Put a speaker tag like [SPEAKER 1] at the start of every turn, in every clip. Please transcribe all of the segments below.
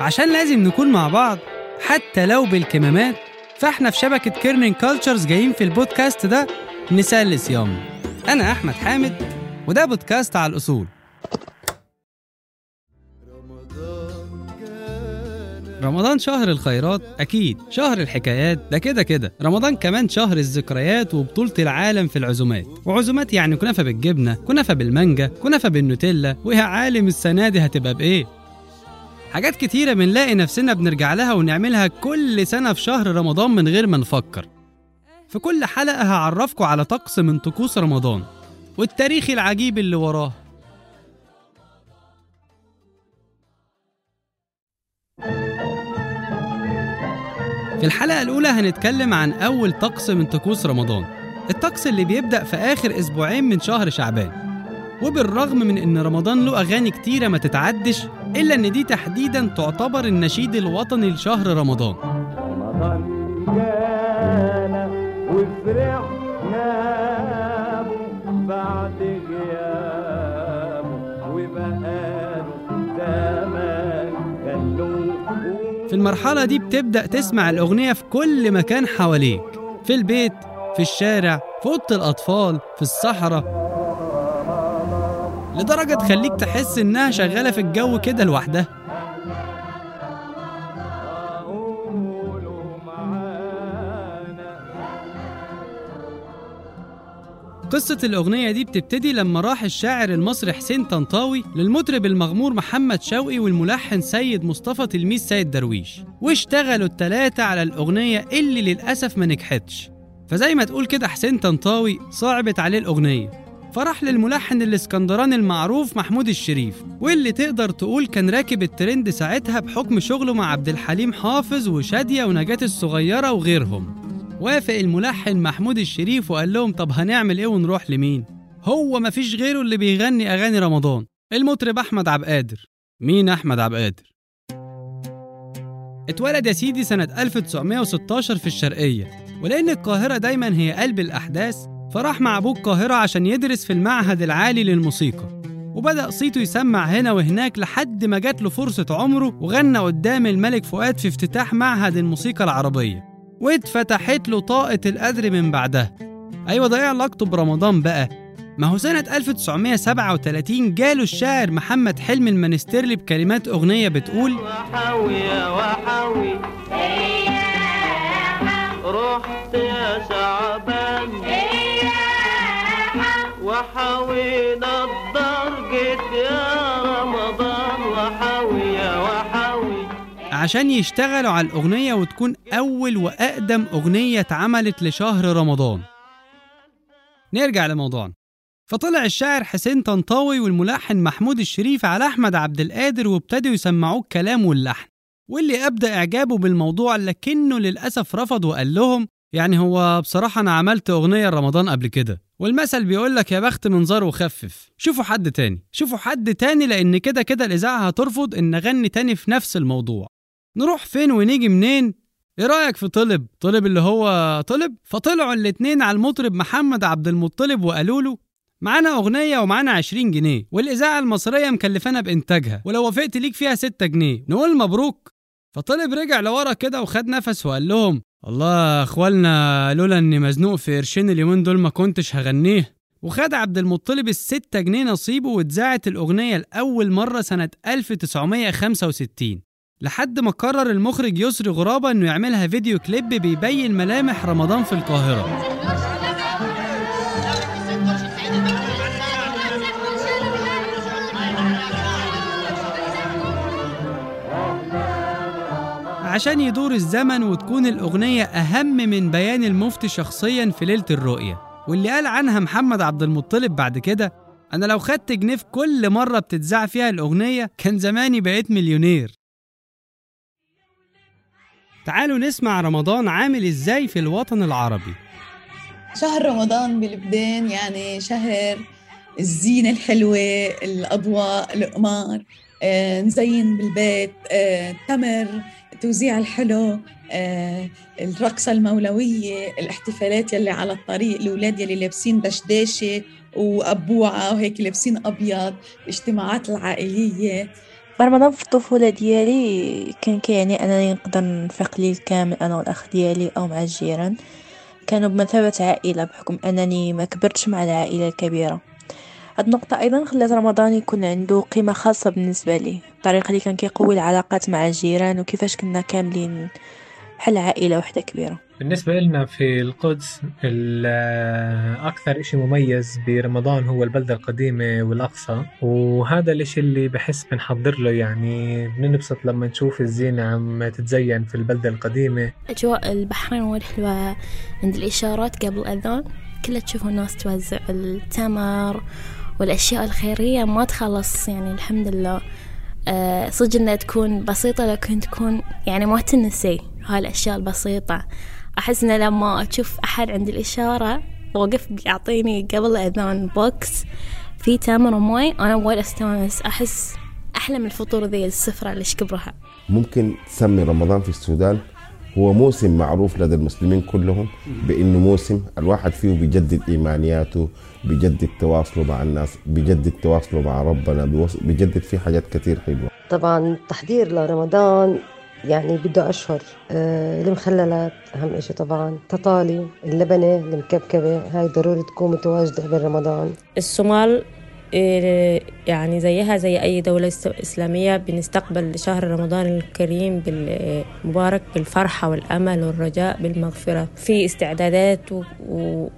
[SPEAKER 1] عشان لازم نكون مع بعض حتى لو بالكمامات فاحنا في شبكة Kerning Cultures جايين في البودكاست ده نسلي صيام أنا أحمد حامد وده بودكاست على الأصول. رمضان شهر الخيرات؟ أكيد. شهر الحكايات؟ ده كده كده. رمضان كمان شهر الذكريات وبطولة العالم في العزومات. وعزومات يعني كنافة بالجبنة كنافة بالمانجا كنافة بالنوتيلا. ويا عالم السنة دي هتبقى بإيه؟ حاجات كتيرة بنلاقي نفسنا بنرجع لها ونعملها كل سنة في شهر رمضان من غير ما نفكر. في كل حلقة هعرفكم على طقس من طقوس رمضان. والتاريخ العجيب اللي وراه. في الحلقة الأولى هنتكلم عن أول طقس من طقوس رمضان. الطقس اللي بيبدأ في آخر أسبوعين من شهر شعبان. وبالرغم من إن رمضان له أغاني كتيرة ما تتعدش إلا إن دي تحديدا تعتبر النشيد الوطني لشهر رمضان.
[SPEAKER 2] رمضان جانا وفرحنا بعد غيابه وبقاله زمان خلوه
[SPEAKER 1] في المرحلة دي بتبدأ تسمع الأغنية في كل مكان حواليك. في البيت في الشارع في أوضة الأطفال في الصحراء. لدرجة تخليك تحس إنها شغالة في الجو كده لوحدها. قصة الأغنية دي بتبتدي لما راح الشاعر المصري حسين طنطاوي للمطرب المغمور محمد شوقي والملحن سيد مصطفى تلميذ سيد درويش واشتغلوا التلاتة على الأغنية اللي للأسف ما نجحتش. فزي ما تقول كده حسين طنطاوي صعبت عليه الأغنية. فراح للملحن الإسكندراني المعروف محمود الشريف واللي تقدر تقول كان راكب الترند ساعتها بحكم شغله مع عبد الحليم حافظ وشادية ونجاة الصغيرة وغيرهم. وافق الملحن محمود الشريف وقال لهم طب هنعمل إيه ونروح لمين؟ هو مفيش غيره اللي بيغني أغاني رمضان المطرب أحمد عبد القادر مين أحمد عبد القادر اتولد يا سيدي سنة 1916 في الشرقية ولأن القاهرة دايما هي قلب الأحداث فراح مع أبوه القاهرة عشان يدرس في المعهد العالي للموسيقى. وبدأ صيته يسمع هنا وهناك لحد ما جات له فرصة عمره وغنى قدام الملك فؤاد في افتتاح معهد الموسيقى العربية. واتفتحت له طاقة القدر من بعدها. أيوة ده إيه علاقته برمضان بقى. ما هو سنة 1937 جاله الشاعر محمد حلمي المنسترلي بكلمات أغنية بتقول
[SPEAKER 2] وحاوي يا وحاوي
[SPEAKER 1] عشان يشتغلوا على الأغنية وتكون أول وأقدم أغنية اتعملت لشهر رمضان. نرجع لموضوعنا. فطلع الشاعر حسين طنطاوي والملحن محمود الشريف على أحمد عبد القادر وابتدوا يسمعوه الكلام واللحن واللي أبدأ إعجابه بالموضوع لكنه للأسف رفض وقال لهم يعني هو بصراحة أنا عملت أغنية رمضان قبل كده. والمثل بيقول لك يا بخت منظر وخفف شوفوا حد تاني شوفوا حد تاني لأن كده كده الإذاعة هترفض إن أغني تاني في نفس الموضوع. نروح فين ونيجي منين؟ إيه رأيك في طلب؟ طلب اللي هو طلب؟ فطلعوا الاتنين على المطرب محمد عبد المطلب وقالوا له معانا أغنية ومعانا 20 جنيه والإذاعة المصرية مكلفانا بإنتاجها ولو وافقت ليك فيها 6 جنيه نقول مبروك. فطلب رجع لورا كده وخد نفس وقال لهم الله يا اخوالنا لولا إني مزنوق في قرشين اليومين دول ما كنتش هغنيه. وخد عبد المطلب الستة جنيه نصيبه واتذاعت الأغنية لأول مرة سنة 1965 لحد ما قرر المخرج يسري غرابة إنه يعملها فيديو كليب بيبين ملامح رمضان في القاهرة. عشان يدور الزمن وتكون الأغنية أهم من بيان المفتي شخصيا في ليلة الرؤية. واللي قال عنها محمد عبد المطلب بعد كده أنا لو خدت جنيه في كل مرة بتتذاع فيها الأغنية كان زماني بقيت مليونير. تعالوا نسمع رمضان عامل إزاي في الوطن العربي.
[SPEAKER 3] شهر رمضان بلبنان يعني شهر الزينة الحلوة الأضواء القمار آه، نزين بالبيت آه، تمر توزيع الحلو آه، الرقصة المولوية الاحتفالات يلي على الطريق الأولاد يلي لابسين دشداشة وأبوعة وهيك لابسين أبيض الاجتماعات العائلية.
[SPEAKER 4] رمضان في الطفولة ديالي كان كيعني أنني نقدر نفيق ليل كامل أنا والأخ ديالي أو مع الجيران. كانوا بمثابة عائلة بحكم أنني ما كبرتش مع العائلة الكبيرة. هاد النقطة أيضا خلات رمضان يكون عنده قيمة خاصة بالنسبة لي. الطريقة اللي كان كيقوي العلاقات مع الجيران وكيفاش كنا كاملين بحال عائلة وحدة كبيرة.
[SPEAKER 5] بالنسبة لنا في القدس أكثر إشي مميز برمضان هو البلدة القديمة والأقصى. وهذا الإشي اللي بحس بنحضر له يعني بننبسط لما نشوف الزينة عم تتزين في البلدة القديمة.
[SPEAKER 6] أجواء البحرين وايد حلوة عند الإشارات قبل الأذان. كلها تشوفوا الناس توزع التمر والأشياء الخيرية ما تخلص. يعني الحمد لله. أه صدق إنها تكون بسيطة لكن تكون يعني ما تنسي هاي الأشياء البسيطة. أحس إن لما أشوف أحد عند الإشارة وقف يعطيني قبل الأذان box في تمر ومي أنا وايد أستانس. أحس أحلى من الفطور ذي السفرة اللي شكبرها
[SPEAKER 7] ممكن تسمي رمضان في السودان هو موسم معروف لدى المسلمين كلهم بإنه موسم الواحد فيه بيجدد إيمانياته بيجدد تواصله مع الناس بيجدد تواصله مع ربنا بيجدد فيه حاجات كثير حلوة.
[SPEAKER 8] طبعا التحضير لرمضان يعني بده أشهر. آه المخللات أهم إشي طبعا. تطالي اللبنة المكبكبة هاي ضروري تكون متواجدة قبل رمضان.
[SPEAKER 9] الصومال آه، يعني زيها زي أي دولة إسلامية بنستقبل شهر رمضان الكريم المبارك بالفرحة والأمل والرجاء بالمغفرة. في استعدادات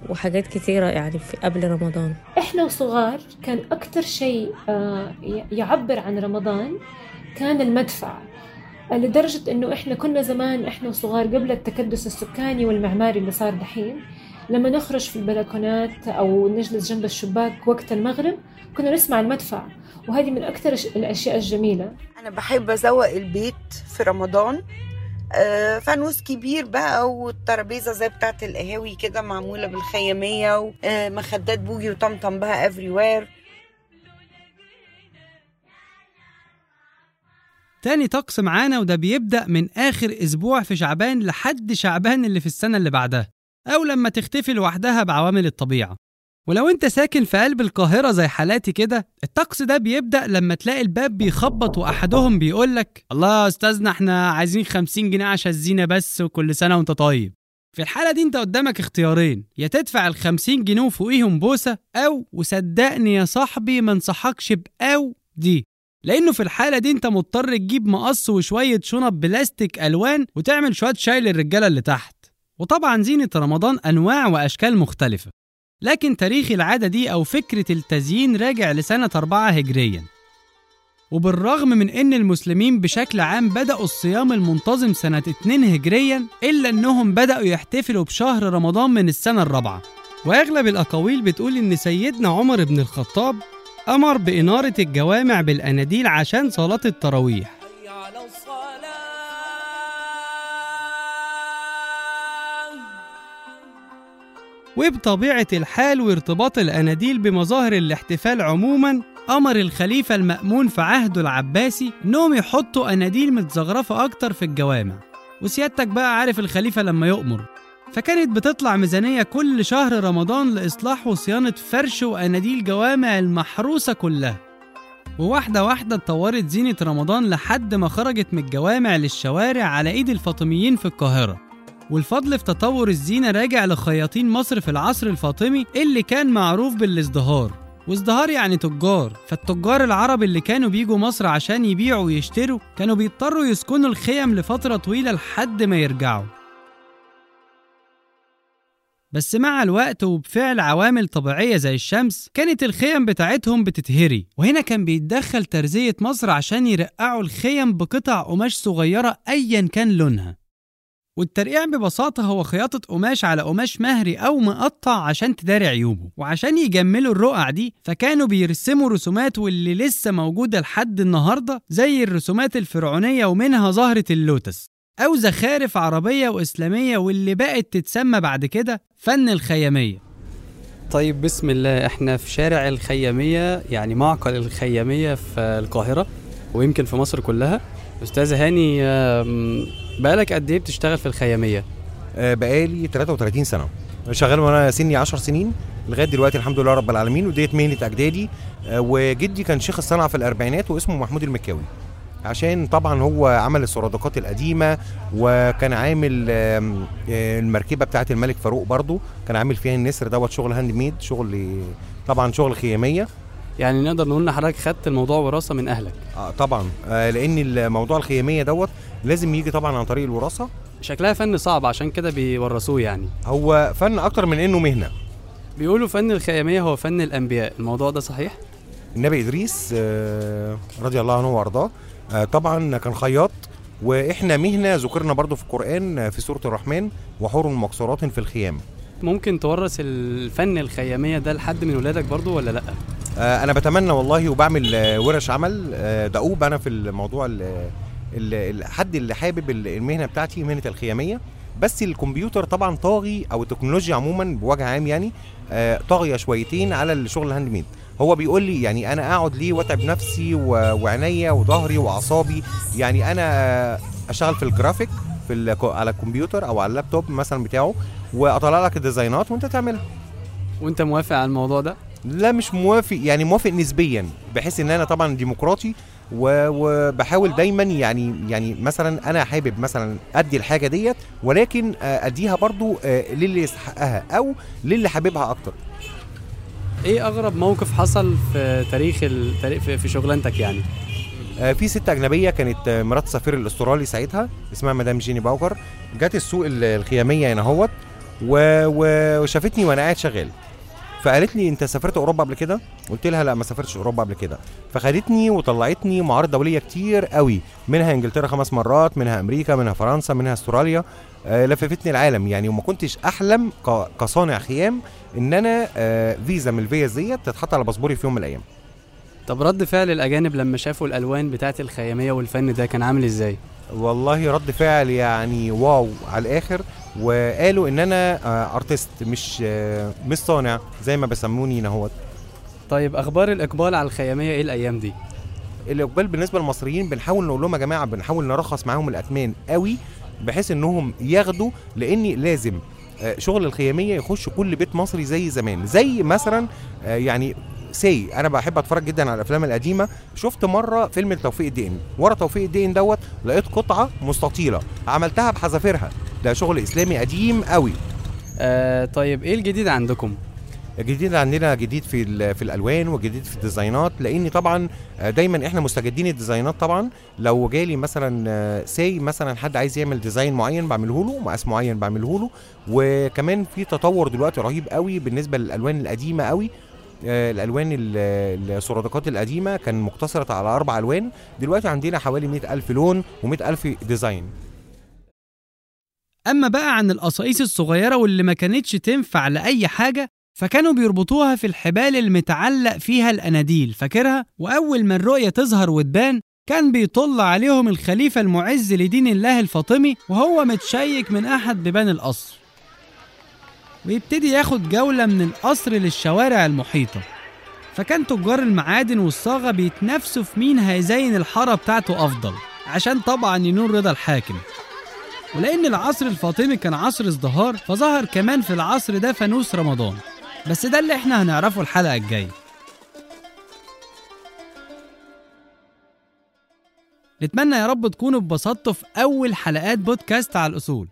[SPEAKER 9] وحاجات كثيرة يعني في قبل رمضان.
[SPEAKER 10] إحنا وصغار كان أكثر شيء آه، يعبر عن رمضان كان المدفع. لدرجة إنه إحنا كنا زمان إحنا وصغار قبل التكدس السكاني والمعماري اللي صار دحين لما نخرج في البلكونات أو نجلس جنب الشباك وقت المغرب كنا نسمع المدفع وهذه من أكثر الأشياء الجميلة.
[SPEAKER 11] أنا بحب أزوق البيت في رمضان آه، فانوس كبير بقى والترابيزة زي بتاعت القهاوي كده معمولة بالخيامية ومخدات بوجي وطمطم بقى everywhere
[SPEAKER 1] تاني طقس معانا وده بيبدأ من آخر أسبوع في شعبان لحد شعبان اللي في السنة اللي بعدها أو لما تختفي لوحدها بعوامل الطبيعة. ولو أنت ساكن في قلب القاهرة زي حالاتي كده الطقس ده بيبدأ لما تلاقي الباب بيخبط وأحدهم بيقولك الله يا أستاذنا إحنا عايزين خمسين جنيه عشان الزينة بس وكل سنة وأنت طيب. في الحالة دي أنت قدامك اختيارين يا تدفع الخمسين جنيه وفوقيهم بوسة أو وصدقني يا صاحبي ما انصحكش بأو دي. لأنه في الحالة دي أنت مضطر تجيب مقص وشوية شنط بلاستيك ألوان وتعمل شوية شاي للرجالة اللي تحت. وطبعا زينة رمضان أنواع وأشكال مختلفة. لكن تاريخ العادة دي أو فكرة التزيين راجع لسنة 4 هجريا. وبالرغم من إن المسلمين بشكل عام بدأوا الصيام المنتظم سنة 2 هجريا إلا أنهم بدأوا يحتفلوا بشهر رمضان من السنة الرابعة. وأغلب الأقاويل بتقول إن سيدنا عمر بن الخطاب أمر بإنارة الجوامع بالأناديل عشان صلاة التراويح. وبطبيعة الحال وارتباط الأناديل بمظاهر الاحتفال عموما أمر الخليفة المأمون في عهده العباسي إنهم يحطوا أناديل متزغرفة أكتر في الجوامع. وسيادتك بقى عارف الخليفة لما يؤمر. فكانت بتطلع ميزانية كل شهر رمضان لإصلاح وصيانة فرش وأناديل جوامع المحروسة كلها. وواحدة واحدة اتطورت زينة رمضان لحد ما خرجت من الجوامع للشوارع على إيد الفاطميين في القاهرة. والفضل في تطور الزينة راجع لخياطين مصر في العصر الفاطمي اللي كان معروف بالازدهار. وازدهار يعني تجار فالتجار العرب اللي كانوا بيجوا مصر عشان يبيعوا ويشتروا كانوا بيضطروا يسكنوا الخيم لفترة طويلة لحد ما يرجعوا. بس مع الوقت وبفعل عوامل طبيعية زي الشمس كانت الخيم بتاعتهم بتتهري. وهنا كان بيتدخل ترزية مصر عشان يرقعوا الخيم بقطع قماش صغيرة أيا كان لونها. والترقيع ببساطة هو خياطة قماش على قماش مهري أو مقطع عشان تداري عيوبه. وعشان يجملوا الرقع دي فكانوا بيرسموا رسومات واللي لسه موجودة لحد النهاردة زي الرسومات الفرعونية ومنها زهرة اللوتس. أو زخارف عربية وإسلامية واللي بقت تتسمى بعد كده فن الخيامية.
[SPEAKER 12] طيب بسم الله. إحنا في شارع الخيامية يعني معقل الخيامية في القاهرة ويمكن في مصر كلها. أستاذ هاني بقالك قد إيه بتشتغل في الخيامية؟
[SPEAKER 13] آه، بقالي 33 سنة. شغال وأنا سني 10 سنين لغاية دلوقتي الحمد لله رب العالمين وديت مهنة اجدادي آه، وجدي كان شيخ الصنعة في الأربعينات واسمه محمود المكاوي. عشان طبعا هو عمل السرادقات القديمة وكان عامل آه، المركبة بتاعه الملك فاروق برضو. كان عامل فيها النسر دوت شغل handmade شغل طبعا شغل خيامية.
[SPEAKER 12] يعني نقدر نقول إن حضرتك خدت الموضوع وراثة من أهلك.
[SPEAKER 13] آه طبعا. آه لأن الموضوع الخيامية دوت لازم يجي طبعا عن طريق الوراثة.
[SPEAKER 12] شكلها فن صعب عشان كده بيورثوه يعني.
[SPEAKER 13] هو فن أكتر من إنه مهنة.
[SPEAKER 12] بيقولوا فن الخيامية هو فن الأنبياء. الموضوع ده صحيح؟
[SPEAKER 13] النبي إدريس آه، رضي الله عنه وأرضاه طبعا كان خياط وإحنا مهنه ذكرنا برضو في القرآن آه، في سورة الرحمن وحور مقصورات في الخيام.
[SPEAKER 12] ممكن تورث الفن الخيامية ده لحد من ولادك برضو ولا لأ؟
[SPEAKER 13] آه، أنا بتمنى والله وبعمل آه، ورش عمل آه، دؤوب أنا في الموضوع ال- ال- الحد اللي حابب ال- المهنة بتاعتي مهنة الخيامية. بس الكمبيوتر طبعا طاغي أو التكنولوجيا عموما بوجه عام يعني آه، طاغية شويتين على الشغل ال handmade هو بيقول لي يعني أنا أقعد ليه وأتعب نفسي وعينيا وظهري وأعصابي. يعني أنا أشتغل في الجرافيك في على الكمبيوتر أو على اللابتوب مثلا بتاعه وأطلع لك ال design ات وأنت تعملها.
[SPEAKER 12] وأنت موافق على الموضوع ده؟
[SPEAKER 13] لا مش موافق يعني موافق نسبيا بحيث إن أنا طبعا ديمقراطي وبحاول دايما يعني يعني مثلا أنا حابب مثلا أدي الحاجة ديت ولكن أديها برضو آه، للي يستحقها أو للي حاببها أكتر.
[SPEAKER 12] إيه اغرب موقف حصل في تاريخ التاريخ في شغلانتك يعني؟
[SPEAKER 13] آه، في ست أجنبية كانت مرات السفير الأسترالي ساعتها اسمها مدام جيني باوكر. جت السوق ال- الخيامية هنا اهوت وشافتني وأنا قاعد شغال. فقالت لي انت سافرت اوروبا قبل كده؟ قلت لها لا ما سافرتش اوروبا قبل كده. فخدتني وطلعتني معارض دولية كتير قوي منها انجلترا خمس مرات منها أمريكا منها فرنسا منها أستراليا. آه، لففتني العالم. يعني وما كنتش أحلم كصانع خيام إن أنا آه، فيزا من الفيز ديت تتحط على باسبوري في يوم من الأيام.
[SPEAKER 12] طب رد فعل الأجانب لما شافوا الألوان بتاعت الخيامية والفن ده كان عامل إزاي؟
[SPEAKER 13] والله رد فعل يعني wow على الآخر وقالوا إن أنا آه، artist مش آه، مش صانع زي ما بيسموني هنا هوت
[SPEAKER 12] طيب أخبار الإقبال على الخيامية إيه الأيام دي؟
[SPEAKER 13] الإقبال بالنسبة للمصريين بنحاول نقول لهم يا جماعة بنحاول نرخص معاهم الاثمان قوي بحيث إنهم ياخدوا لأن لازم آه، شغل الخيامية يخش كل بيت مصري زي زمان. زي مثلا آه، يعني سي أنا بحب أتفرج جدا على الأفلام القديمة. شفت مرة فيلم توفيق الدقن. ورا توفيق الدقن دوت لقيت قطعة مستطيلة. عملتها بحذافيرها. ده شغل إسلامي قديم قوي.
[SPEAKER 12] آه طيب إيه الجديد عندكم؟
[SPEAKER 13] الجديد عندنا جديد في في الألوان وجديد في الديزاينات. لأن طبعا آه، دايما إحنا مستجدين الديزاينات طبعا. لو جالي مثلا سي مثلا حد عايز يعمل design معين بعمله له مقاس معين بعمله له. وكمان في تطور دلوقتي رهيب قوي بالنسبة للألوان القديمة قوي. آه، الألوان ال- السرادقات القديمة كان مقتصرة على أربع ألوان. دلوقتي عندنا حوالي 100000 لون و100000 design.
[SPEAKER 1] أما بقى عن القصايص الصغيرة واللي ما كانتش تنفع لأي حاجة فكانوا بيربطوها في الحبال المتعلق فيها القناديل. فاكرها؟ وأول ما الرؤية تظهر وتبان كان بيطل عليهم الخليفة المعز لدين الله الفاطمي وهو متشيك من أحد بيبان القصر. ويبتدي ياخد جولة من القصر للشوارع المحيطة. فكان تجار المعادن والصاغة بيتنافسوا في مين هيزين الحارة بتاعته أفضل عشان طبعا ينول رضا الحاكم. ولأن العصر الفاطمي كان عصر ازدهار فظهر كمان في العصر ده فانوس رمضان. بس ده اللي إحنا هنعرفه الحلقة الجاية. نتمنى يا رب تكونوا اتبسطتوا في أول حلقات بودكاست على الأصول.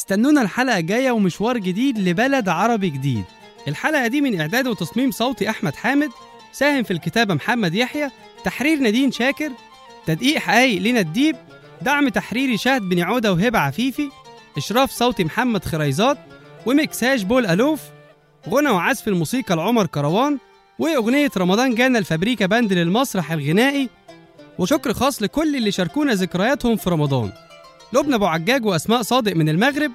[SPEAKER 1] استنونا الحلقة الجاية ومشوار جديد لبلد عربي جديد. الحلقة دي من إعداد وتصميم صوتي أحمد حامد ساهم في الكتابة محمد يحيى تحرير نادين شاكر تدقيق حقايق لينا الديب دعم تحريري شهد بن عودة وهبة عفيفي إشراف صوتي محمد خريزات ومكساج بول ألوف غنى وعزف الموسيقى لعمر كروان وأغنية رمضان جانا الفابريكا band للمسرح الغنائي. وشكر خاص لكل اللي شاركونا ذكرياتهم في رمضان. لبنى أبو عجاج وأسماء صادق من المغرب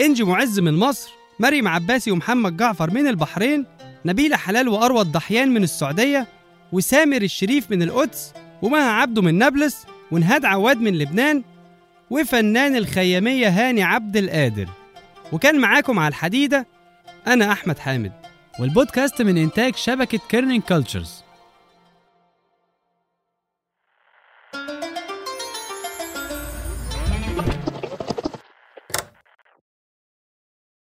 [SPEAKER 1] إنجي معز من مصر مريم عباسي ومحمد جعفر من البحرين نبيلة حلال وأروى الضحيان من السعودية وسامر الشريف من القدس ومها عبده من نابلس ونهاد عواد من لبنان وفنان الخيامية هاني عبد القادر. وكان معاكم على الحديدة أنا أحمد حامد. والبودكاست من إنتاج شبكة Kerning Cultures